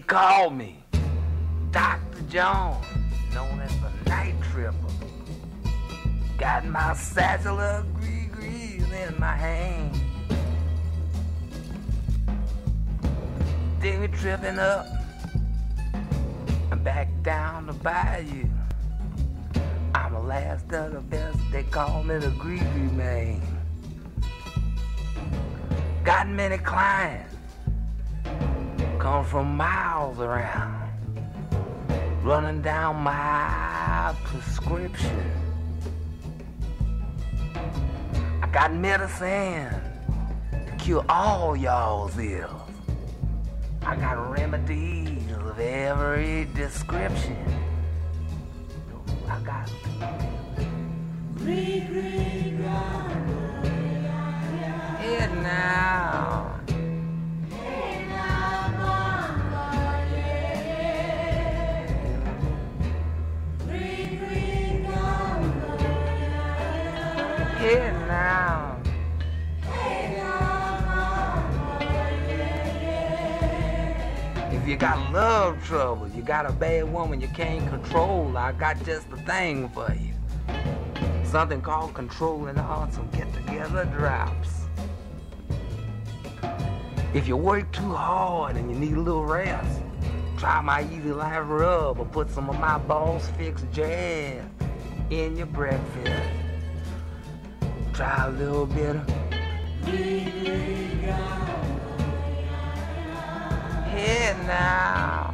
call me Dr. Jones, known as the Night Tripper. Got my satchel of gree in my hand. Dig me tripping up and back down the bayou. I'm the last of the best, they call me the Greedy Man. Got many clients, come from miles around, running down my prescription. I got medicine to cure all y'all's ills. I got remedies of every description. I got Green, green, it now. It got love trouble, you got a bad woman you can't control, I got just the thing for you. Something called controlling awesome get together drops. If you work too hard and you need a little rest, try my easy life rub or put some of my boss fix jazz in your breakfast. Try a little bit of Here now.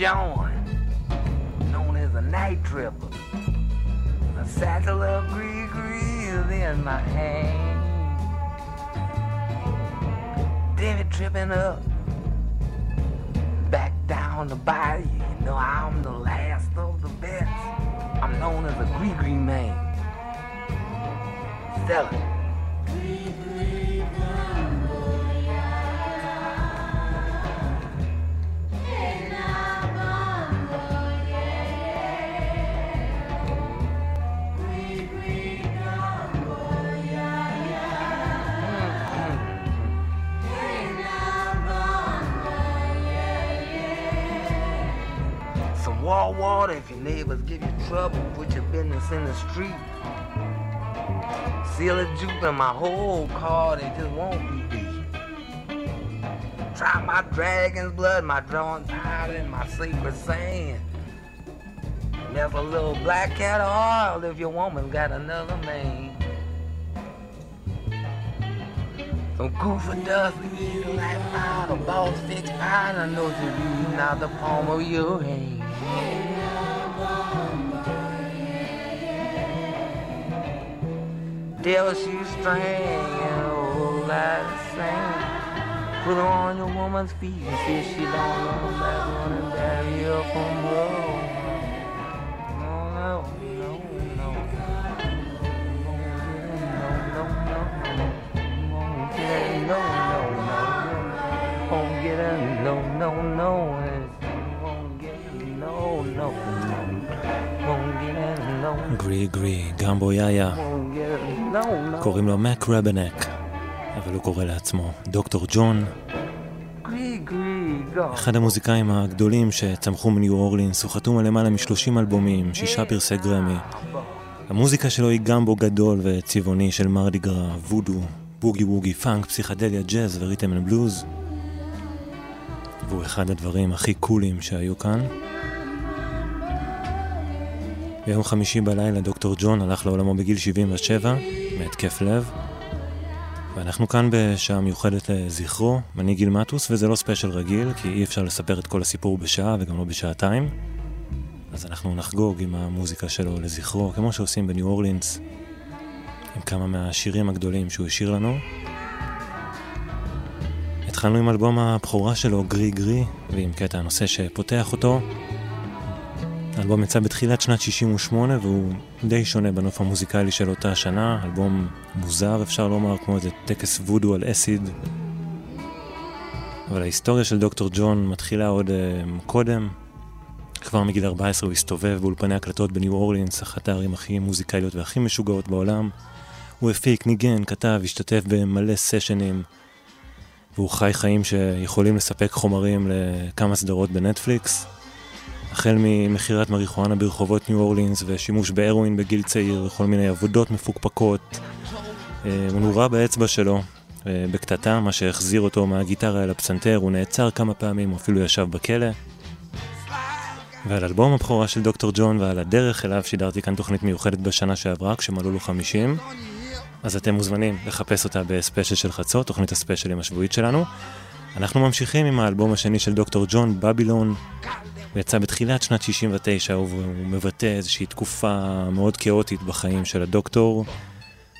John, known as a night tripper. A satchel of gree grease in my hand. It tripping up, back down the bayou. You know I'm the last of the best. I'm known as a gree gree man. Sell Water if your neighbors give you trouble. Put your business in the street. Seal a juke in my whole car, they just won't be beat. Try my dragon's blood, my drawn powder, and my sacred sand. Never a little black cat oil if your woman got another man. Some goofy dust, out, a boss fix pine, I know you not the palm of your hand. Dale, she's straying, oh, last thing. Put her on your woman's feet, see she don't know that one and bury her from her. Oh no. Gris-Gris, Gumbo Ya Ya. קוראים לו מק רבנאק, אבל הוא קורא לעצמו דוקטור ג'ון. אחד המוזיקאים הגדולים שצמחו מניו אורלינס, הוא חתום על למעלה מ-30 אלבומים, שישה פרסי גרמי. המוזיקה שלו היא גמבו גדול וצבעוני של מרדיגרה, וודו, בוגי ווגי, פאנק, פסיכדליה, ג'אז ו rhythm and blues. והוא אחד הדברים הכי קולים שהיו כאן. ביום חמישי בלילה דוקטור ג'ון הלך לעולמו בגיל 77 מהתקף לב. ואנחנו כאן בשעה מיוחדת לזכרו, אני גיל מטוס, וזה לא ספיישל רגיל, כי אי אפשר לספר את כל הסיפור בשעה וגם לא בשעתיים. אז אנחנו נחגוג עם המוזיקה שלו לזכרו, כמו שעושים בניו אורלינס, עם כמה מהשירים הגדולים שהוא השאיר לנו. התחלנו עם אלבום הבכורה שלו, גרי גרי, ועם קטע הנושא שפותח אותו. האלבום יצא בתחילת שנת 68 והוא די שונה בנוף המוזיקלי של אותה שנה, אלבום מוזר אפשר לומר, כמו איזה טקס וודו על אסיד. אבל ההיסטוריה של דוקטור ג'ון מתחילה עוד uh, קודם. כבר מגיל 14 הוא הסתובב באולפני הקלטות בניו אורלינס, אחת הערים הכי מוזיקליות והכי משוגעות בעולם. הוא הפיק, ניגן, כתב, השתתף במלא סשנים. והוא חי חיים שיכולים לספק חומרים לכמה סדרות בנטפליקס. החל ממכירת מריחואנה ברחובות ניו אורלינס ושימוש בהרואין בגיל צעיר וכל מיני עבודות מפוקפקות. אה, הוא נורה באצבע שלו, אה, בקטטה, מה שהחזיר אותו מהגיטרה אל הפסנתר, הוא נעצר כמה פעמים, הוא אפילו ישב בכלא. ועל אלבום הבכורה של דוקטור ג'ון ועל הדרך אליו שידרתי כאן תוכנית מיוחדת בשנה שעברה, כשמלאו לו 50. אז אתם מוזמנים לחפש אותה בספיישל של חצות, תוכנית הספיישלים השבועית שלנו. אנחנו ממשיכים עם האלבום השני של דוקטור ג'ון, בבילון. הוא יצא בתחילת שנת 69, והוא מבטא איזושהי תקופה מאוד כאוטית בחיים של הדוקטור,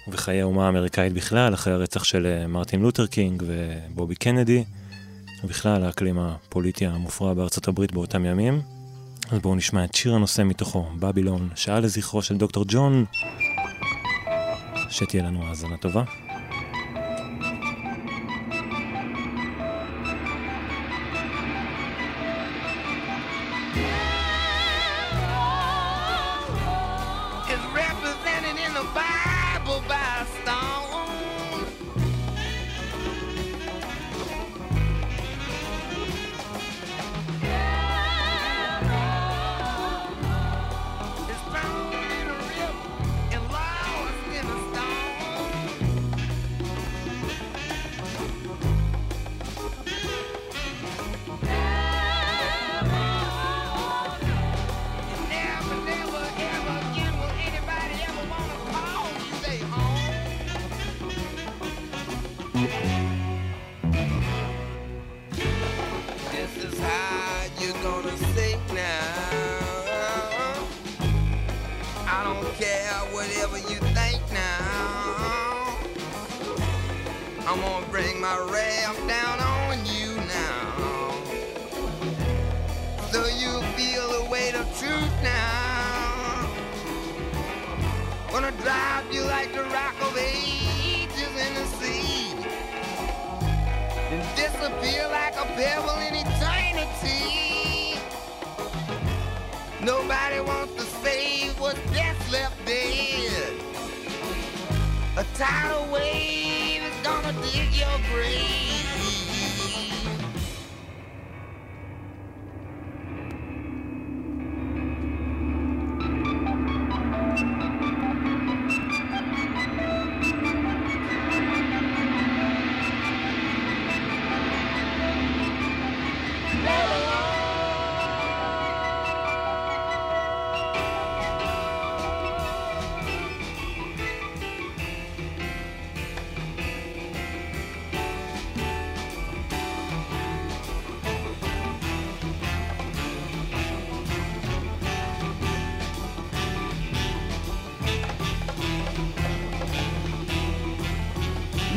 ובחיי האומה האמריקאית בכלל, אחרי הרצח של אה, מרטין לותר קינג ובובי קנדי, ובכלל האקלים הפוליטי המופרע בארצות הברית באותם ימים. אז בואו נשמע את שיר הנושא מתוכו, בבילון, שעה לזכרו של דוקטור ג'ון. שתהיה לנו האזנה טובה.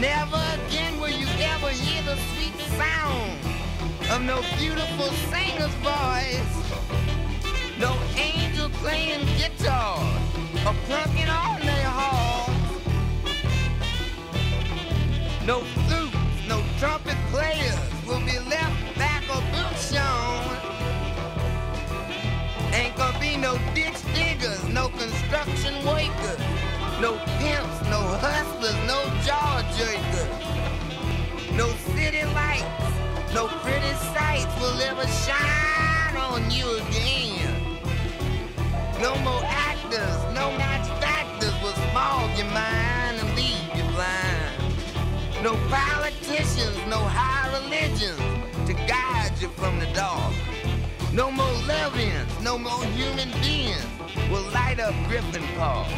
Never again will you ever hear the sweet sound of no beautiful singer's voice, no angel playing guitar or plunking on their horns, no flute, no trumpet players will be left back or boots Ain't gonna be no ditch diggers, no construction workers. No pimps, no hustlers, no jaw jerkers. No city lights, no pretty sights will ever shine on you again. No more actors, no match factors will smog your mind and leave you blind. No politicians, no high religions to guide you from the dark. No more lesbians, no more human beings will light up Griffin Park.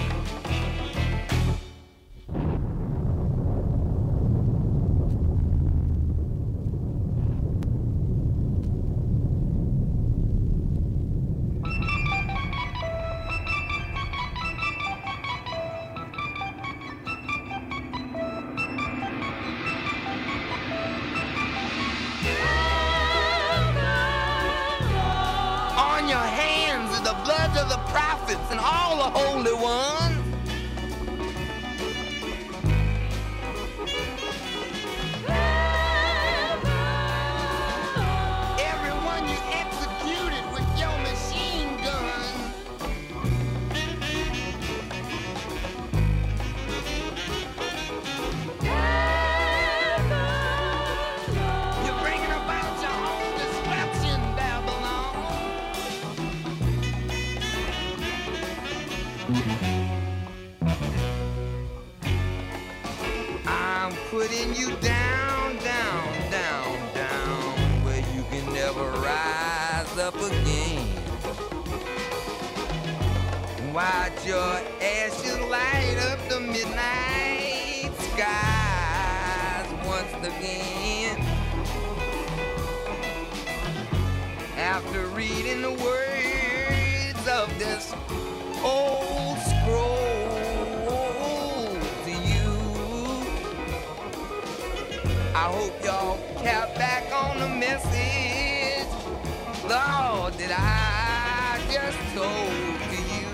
Reading the words of this old scroll. To you. I hope y'all cap back on the message, Lord, that I just told to you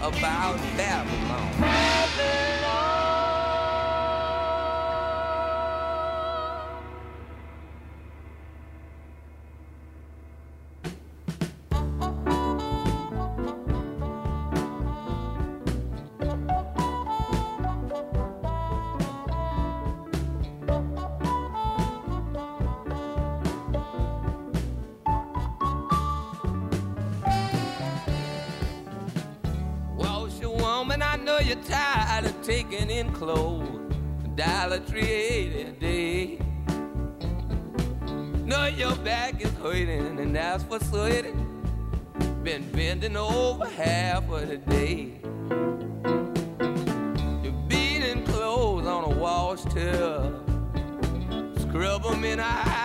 about Babylon. Babylon. Tub, scrub them in a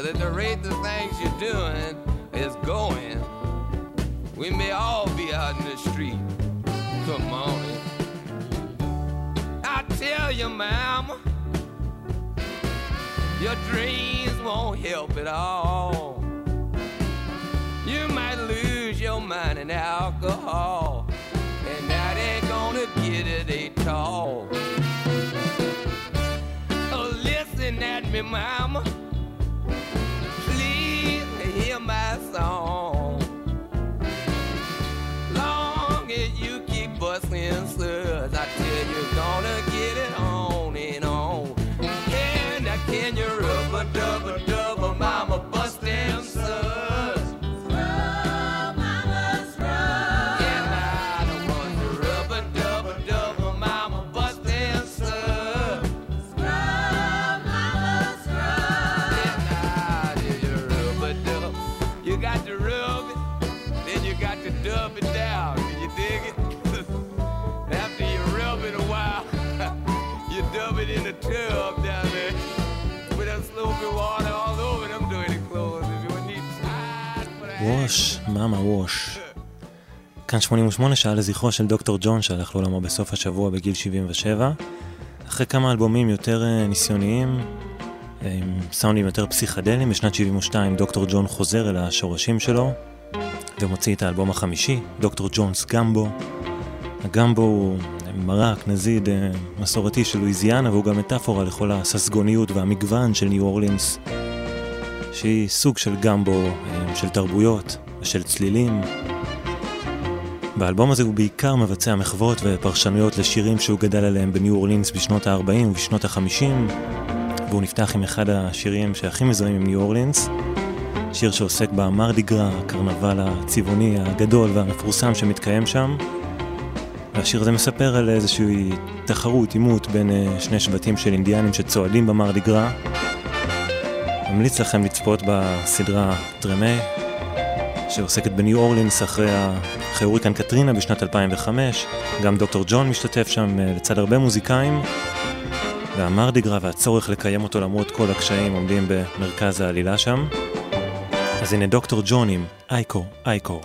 Because at the rate the things you're doing is going, we may all be out in the street. Come on. I tell you, mama, your dreams won't help at all. You might lose your mind in alcohol, and that ain't gonna get it at all. Oh, listen at me, mama. My song. Long as you keep busting suds, ווש, מאמה ווש. כאן 88 שעה לזכרו של דוקטור ג'ון שהלך לעולמו בסוף השבוע בגיל 77. אחרי כמה אלבומים יותר אה, ניסיוניים, אה, עם סאונדים יותר פסיכדליים, בשנת 72 דוקטור ג'ון חוזר אל השורשים שלו ומוציא את האלבום החמישי, דוקטור ג'ונס גמבו. הגמבו הוא מרק, נזיד, אה, מסורתי של לואיזיאנה והוא גם מטאפורה לכל הססגוניות והמגוון של ניו אורלינס, שהיא סוג של גמבו, של תרבויות ושל צלילים. באלבום הזה הוא בעיקר מבצע מחוות ופרשנויות לשירים שהוא גדל עליהם בניו אורלינס בשנות ה-40 ובשנות ה-50 והוא נפתח עם אחד השירים שהכי מזוהים עם ניו אורלינס שיר שעוסק במרדיגרה, הקרנבל הצבעוני הגדול והמפורסם שמתקיים שם והשיר הזה מספר על איזושהי תחרות, עימות בין אה, שני שבטים של אינדיאנים שצועדים במרדיגרה ממליץ לכם לצפות בסדרה טרמה שעוסקת בניו אורלינס אחרי. אחרי הוריקן קטרינה בשנת 2005. גם דוקטור ג'ון משתתף שם אה, לצד הרבה מוזיקאים. והמרדיגרה והצורך לקיים אותו למרות כל הקשיים עומדים במרכז העלילה שם. אז הנה דוקטור ג'ון עם אייקו, אייקו.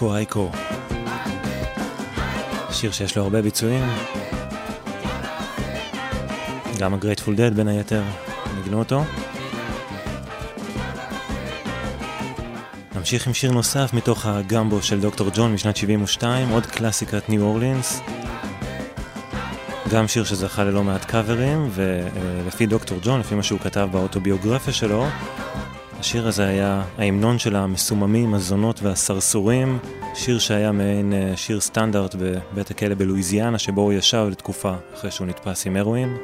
אייקו אייקו. שיר שיש לו הרבה ביצועים. גם הגרייטפול דד בין היתר ניגנו אותו. נמשיך עם שיר נוסף מתוך הגמבו של דוקטור ג'ון משנת 72, עוד קלאסיקת ניו אורלינס. גם שיר שזכה ללא מעט קאברים, ולפי דוקטור ג'ון, לפי מה שהוא כתב באוטוביוגרפיה שלו, השיר הזה היה ההמנון של המסוממים, הזונות והסרסורים, שיר שהיה מעין אה, שיר סטנדרט בבית הכלא בלואיזיאנה, שבו הוא ישב לתקופה אחרי שהוא נתפס עם הרואין.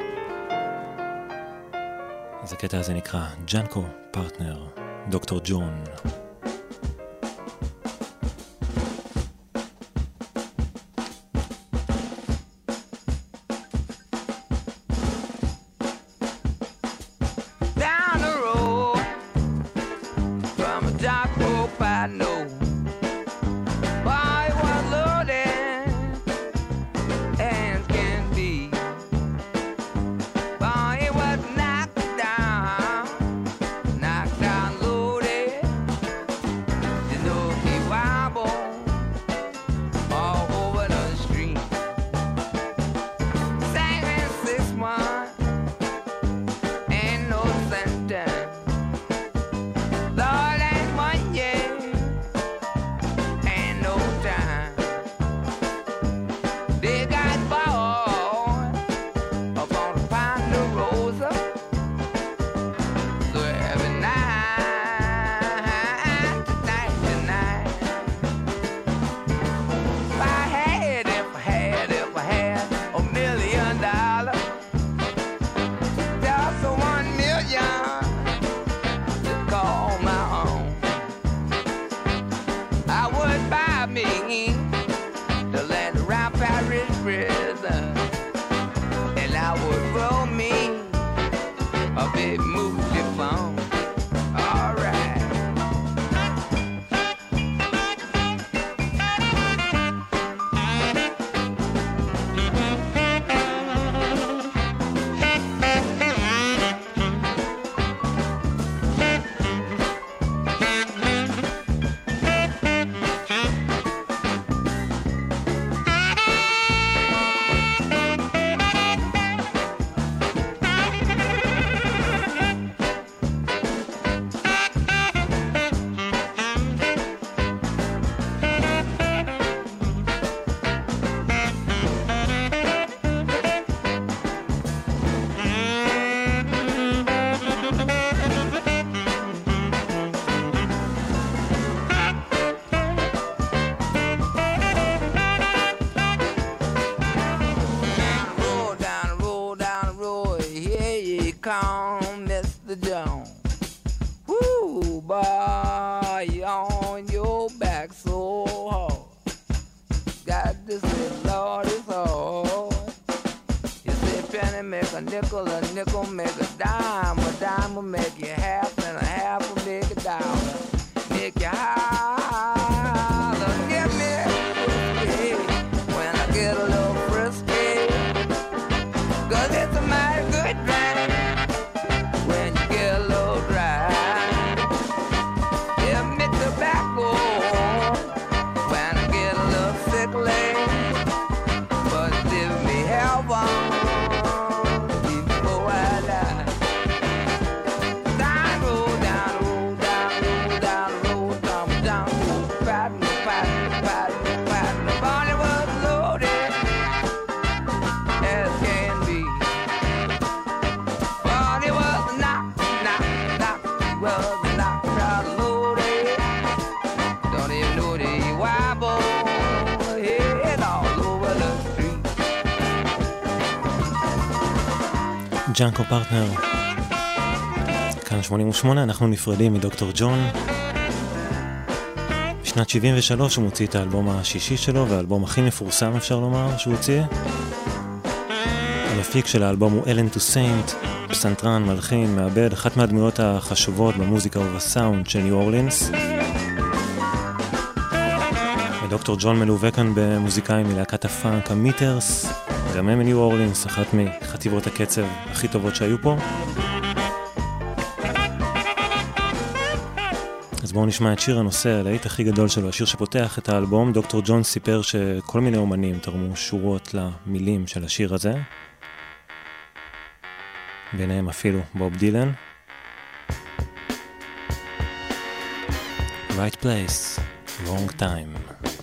אז הקטע הזה נקרא ג'אנקו פרטנר, דוקטור ג'ון. 78 אנחנו נפרדים מדוקטור ג'ון. בשנת 73 הוא מוציא את האלבום השישי שלו, והאלבום הכי מפורסם אפשר לומר שהוא הוציא. המפיק של האלבום הוא אלן טוסיינט, פסנתרן, מלחין, מעבד, אחת מהדמויות החשובות במוזיקה ובסאונד של ניו אורלינס. ודוקטור ג'ון מלווה כאן במוזיקאים מלהקת הפאנק המיטרס, גם הם מניו אורלינס, אחת מחטיבות הקצב הכי טובות שהיו פה. בואו נשמע את שיר הנושא, הלהיט הכי גדול שלו, השיר שפותח את האלבום. דוקטור ג'ון סיפר שכל מיני אומנים תרמו שורות למילים של השיר הזה. ביניהם אפילו בוב דילן. Right place, wrong time.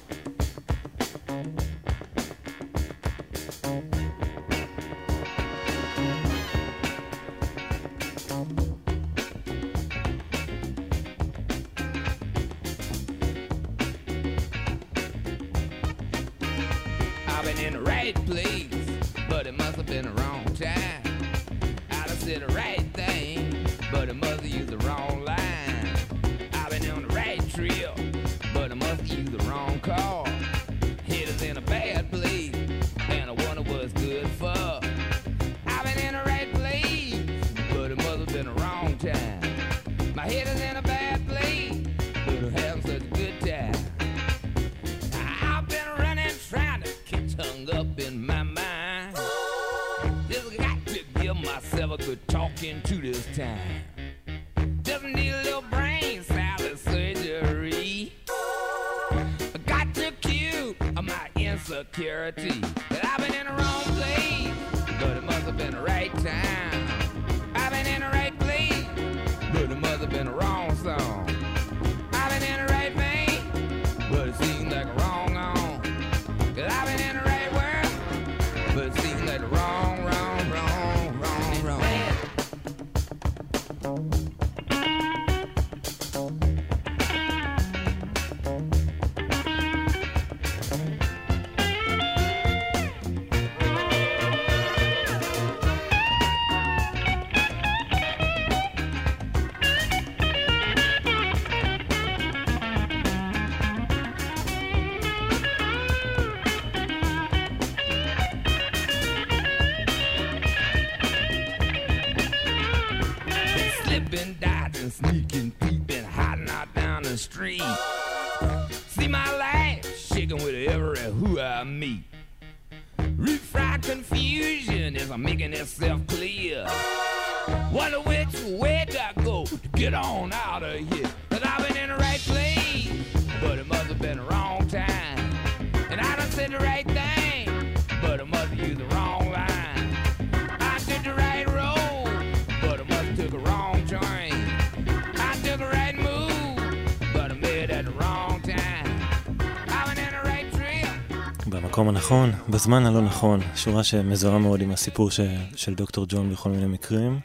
בזמן הלא נכון, שורה שמזוהה מאוד עם הסיפור ש... של דוקטור ג'ון בכל מיני מקרים.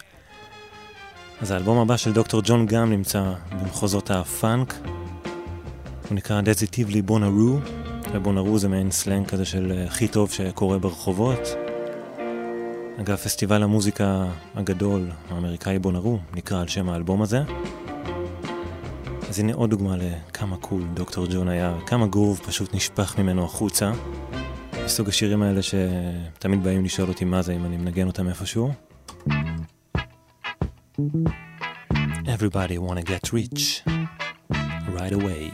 אז האלבום הבא של דוקטור ג'ון גם נמצא במחוזות הפאנק. הוא נקרא Desitively Bonnaroo, ובונארו זה מעין סלנג כזה של אה, הכי טוב שקורה ברחובות. אגב, פסטיבל המוזיקה הגדול האמריקאי בונארו נקרא על שם האלבום הזה. אז הנה עוד דוגמה לכמה cool דוקטור ג'ון היה, כמה גרוב פשוט נשפך ממנו החוצה. מסוג השירים האלה שתמיד באים לשאול אותי מה זה אם אני מנגן אותם איפשהו. Everybody wanna get rich right away.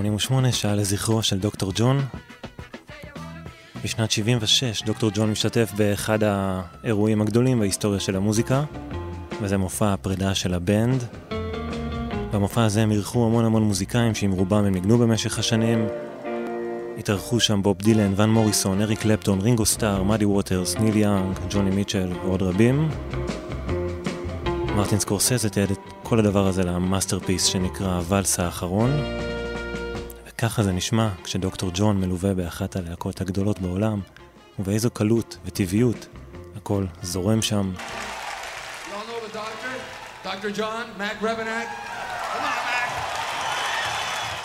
88, שעה לזכרו של דוקטור ג'ון. בשנת 76 דוקטור ג'ון משתתף באחד האירועים הגדולים בהיסטוריה של המוזיקה, וזה מופע הפרידה של הבנד. במופע הזה הם אירחו המון המון מוזיקאים שעם רובם הם ניגנו במשך השנים. התארחו שם בוב דילן, ון מוריסון, אריק קלפטון, רינגו סטאר, מאדי ווטרס, ניל יאנג, ג'וני מיטשל ועוד רבים. מרטין סקורסזה תיעד את כל הדבר הזה ל masterpiece שנקרא הוואלס האחרון. וככה זה נשמע כשדוקטור ג'ון מלווה באחת הלהקות הגדולות בעולם, ובאיזו קלות וטבעיות הכל זורם שם.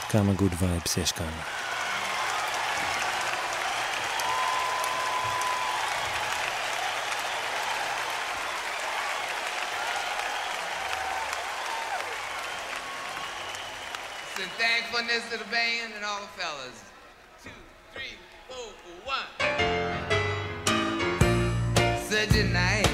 כמה good vibes יש כאן. Thankfulness to the band and all the fellas. Two, three, four, one. Such a night.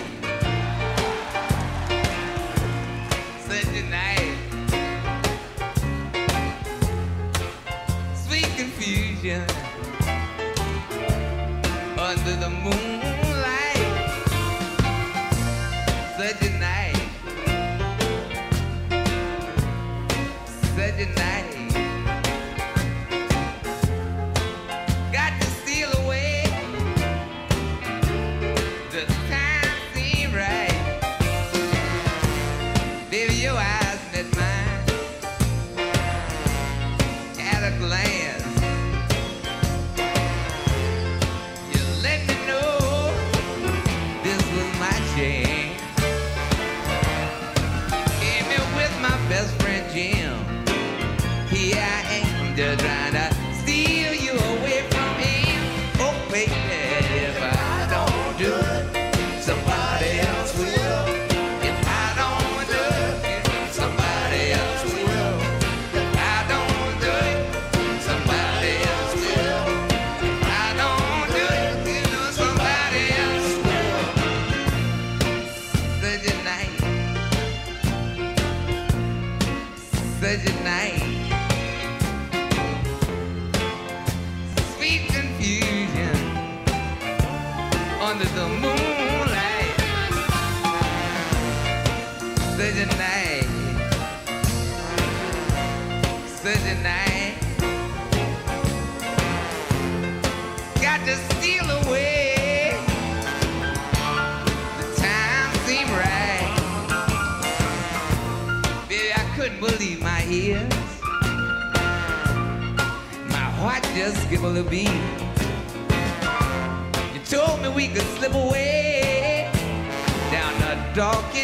under the moonlight. Such a night. Such a night. Got to steal away. The time seemed right. Baby, I couldn't believe my ears. My heart just gave a little beat. Me we could slip away down the dark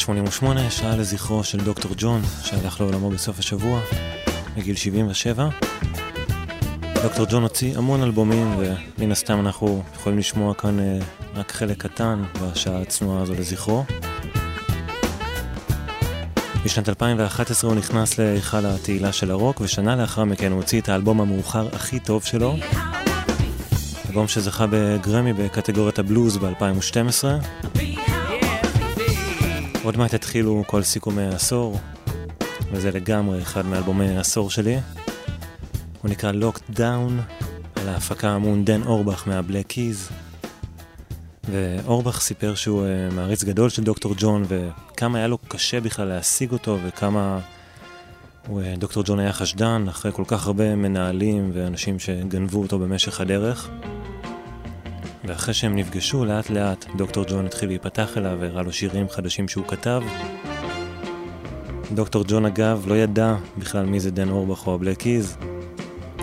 88, שעה לזכרו של דוקטור ג'ון, שהלך לעולמו בסוף השבוע, בגיל 77. דוקטור ג'ון הוציא המון אלבומים, ומן הסתם אנחנו יכולים לשמוע כאן אה, רק חלק קטן בשעה הצנועה הזו לזכרו. בשנת 2011 הוא נכנס להיכל התהילה של הרוק, ושנה לאחר מכן הוא הוציא את האלבום המאוחר הכי טוב שלו. אלבום שזכה בגרמי בקטגוריית הבלוז ב-2012. עוד מעט התחילו כל סיכומי העשור, וזה לגמרי אחד מאלבומי העשור שלי. הוא נקרא Locked Down, על ההפקה אמון דן אורבך מהבלק קיז. ואורבך סיפר שהוא uh, מעריץ גדול של דוקטור ג'ון, וכמה היה לו קשה בכלל להשיג אותו, וכמה הוא, uh, דוקטור ג'ון היה חשדן, אחרי כל כך הרבה מנהלים ואנשים שגנבו אותו במשך הדרך. ואחרי שהם נפגשו, לאט לאט דוקטור ג'ון התחיל להיפתח אליו והראה לו שירים חדשים שהוא כתב. דוקטור ג'ון אגב לא ידע בכלל מי זה דן אורבך או הבלק קיז,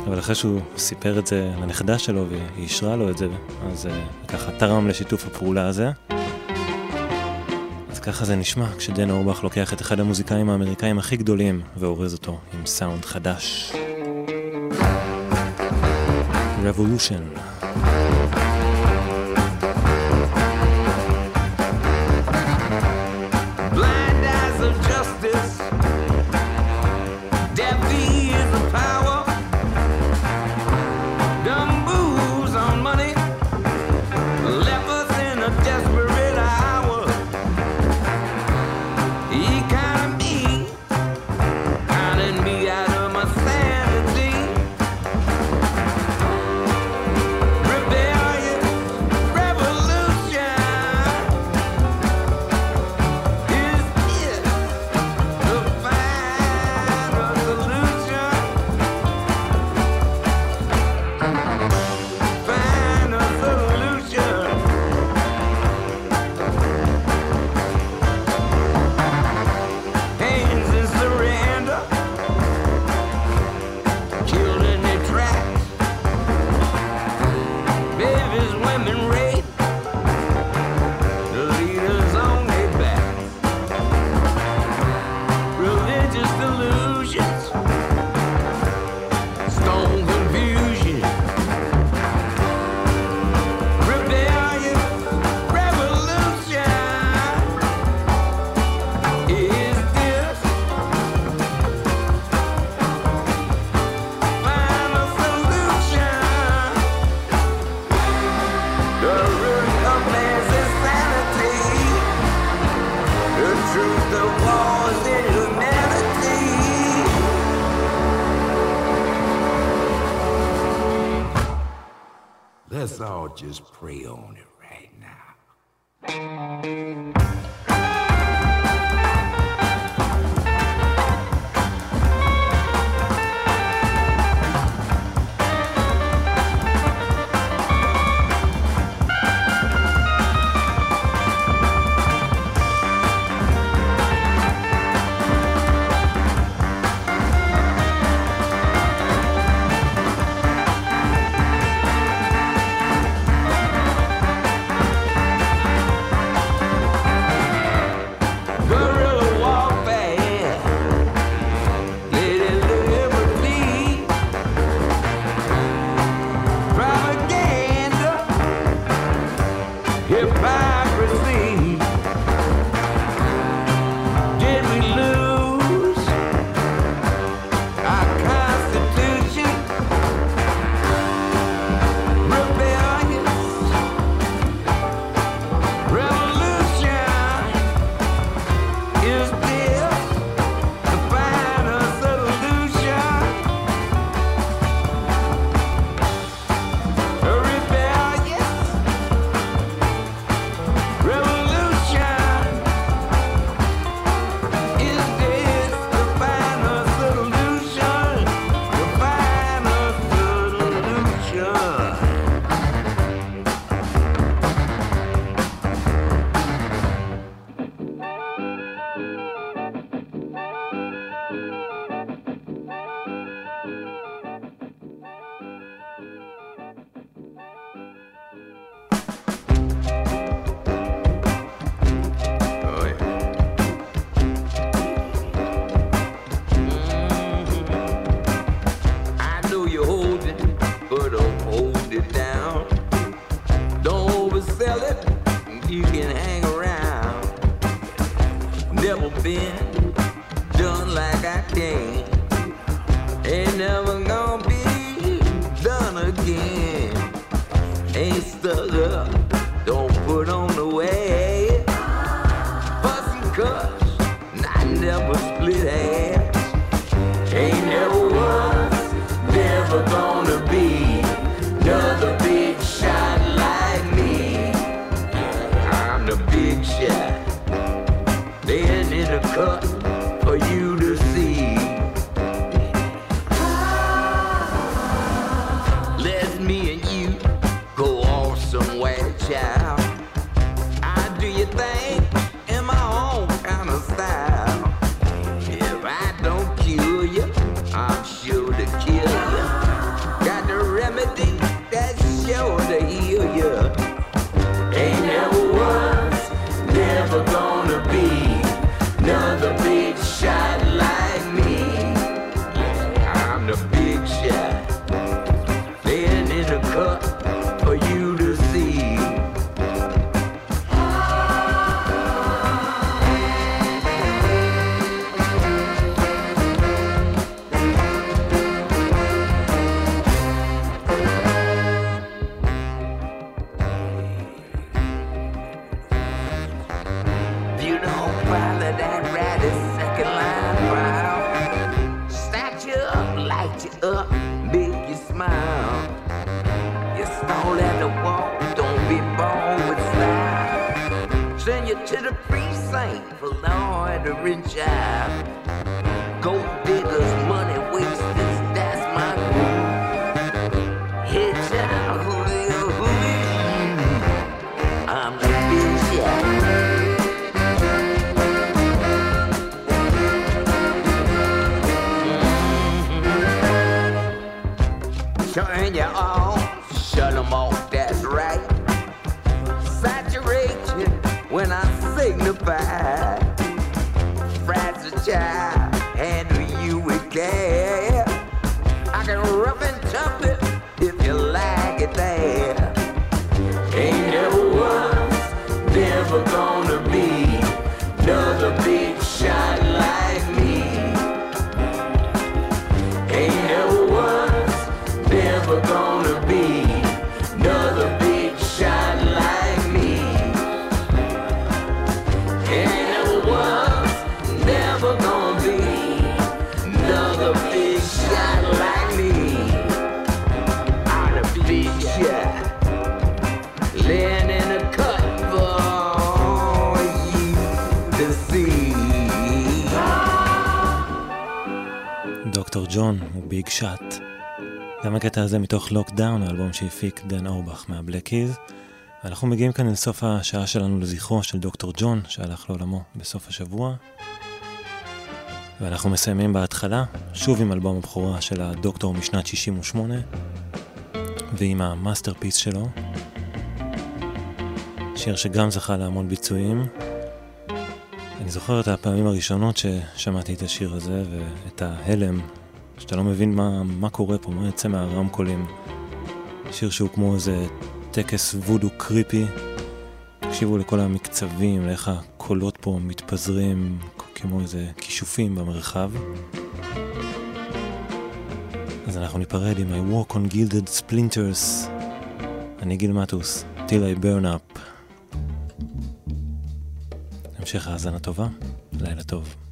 אבל אחרי שהוא סיפר את זה לנכדה שלו והיא אישרה לו את זה, אז uh, ככה תרם לשיתוף הפעולה הזה. אז ככה זה נשמע כשדן אורבך לוקח את אחד המוזיקאים האמריקאים הכי גדולים ואורז אותו עם סאונד חדש. Revolution. Just pray on it ג'ון הוא Big Shot. גם הקטע הזה מתוך Locked Down, האלבום שהפיק דן אורבך מהבלק קיז. ואנחנו מגיעים כאן לסוף השעה שלנו לזכרו של דוקטור ג'ון, שהלך לעולמו בסוף השבוע. ואנחנו מסיימים בהתחלה, שוב עם אלבום הבכורה של הדוקטור משנת 68, ועם ה masterpiece שלו, שיר שגם זכה להמון ביצועים. אני זוכר את הפעמים הראשונות ששמעתי את השיר הזה ואת ההלם, שאתה לא מבין מה, מה קורה פה, מה יוצא מהרמקולים. שיר שהוא כמו איזה טקס וודו קריפי. תקשיבו לכל המקצבים, לאיך הקולות פה מתפזרים כמו איזה כישופים במרחב. אז אנחנו ניפרד עם I walk on gilded splinters. אני גיל מטוס, till I burn up. המשך האזנה טובה, לילה טוב.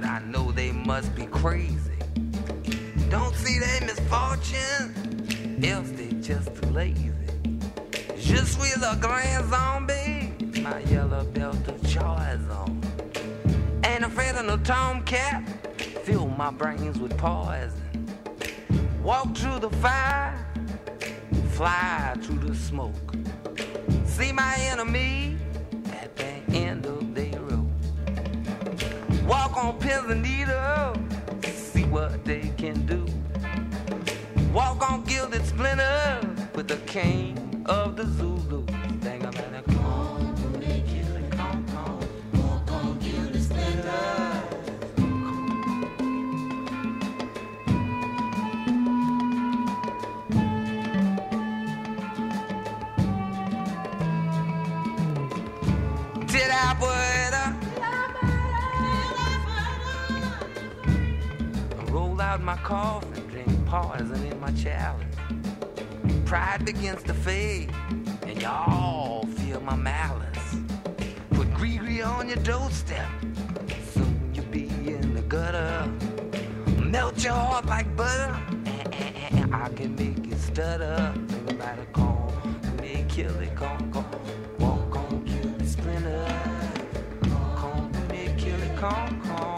But I know they must be crazy. Don't see their misfortune, else they're just too lazy. Je suis le grand zombie, my yellow belt of choice on. Ain't afraid of no tomcat, fill my brains with poison. Walk through the fire, fly through the smoke. See my enemy and needles, see what they can do. Walk on gilded splinters with the cane of the Zulu. My coffin, drink poison in my chalice. Pride begins to fade, and y'all feel my malice. Put Gregory on your doorstep, soon you'll be in the gutter. Melt your heart like butter, and I can make you stutter. Think about it, call me, kill it, come, come. Walk on, the splinter. Come me, kill it, come, come.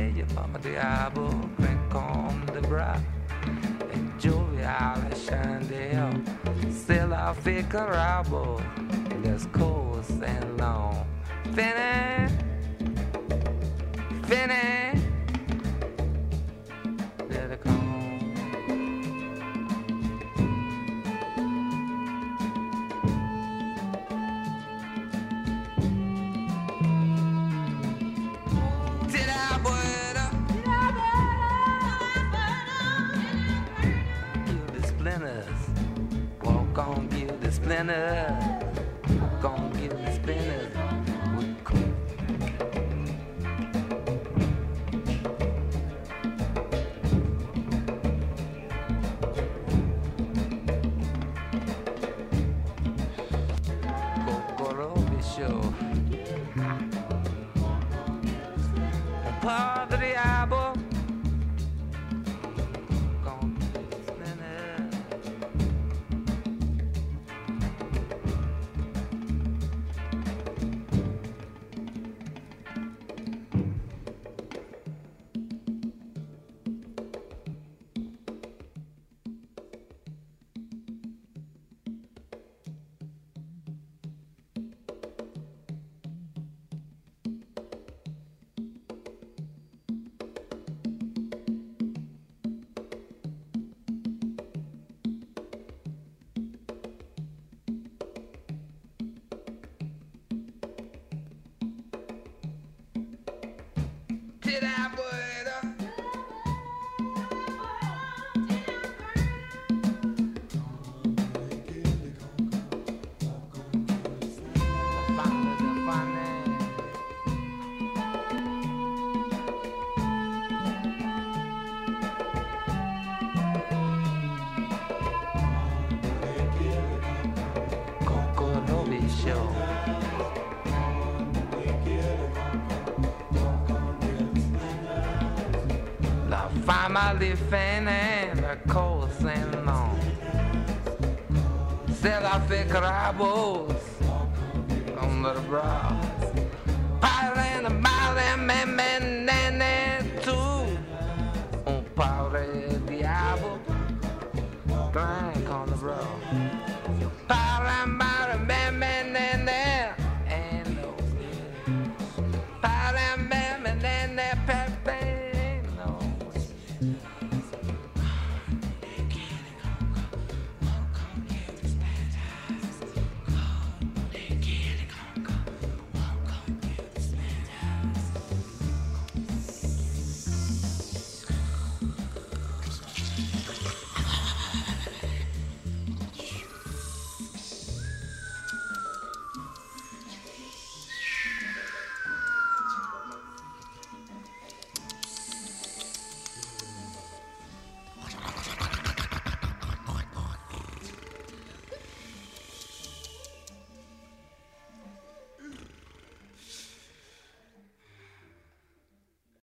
meglio come diavolo che come the bra e gioviale scendeo se la fica rabo le and long. fine fine candy fan and a cold San Long. Selafie crabbles under the bra. Pile and a mile and man, man,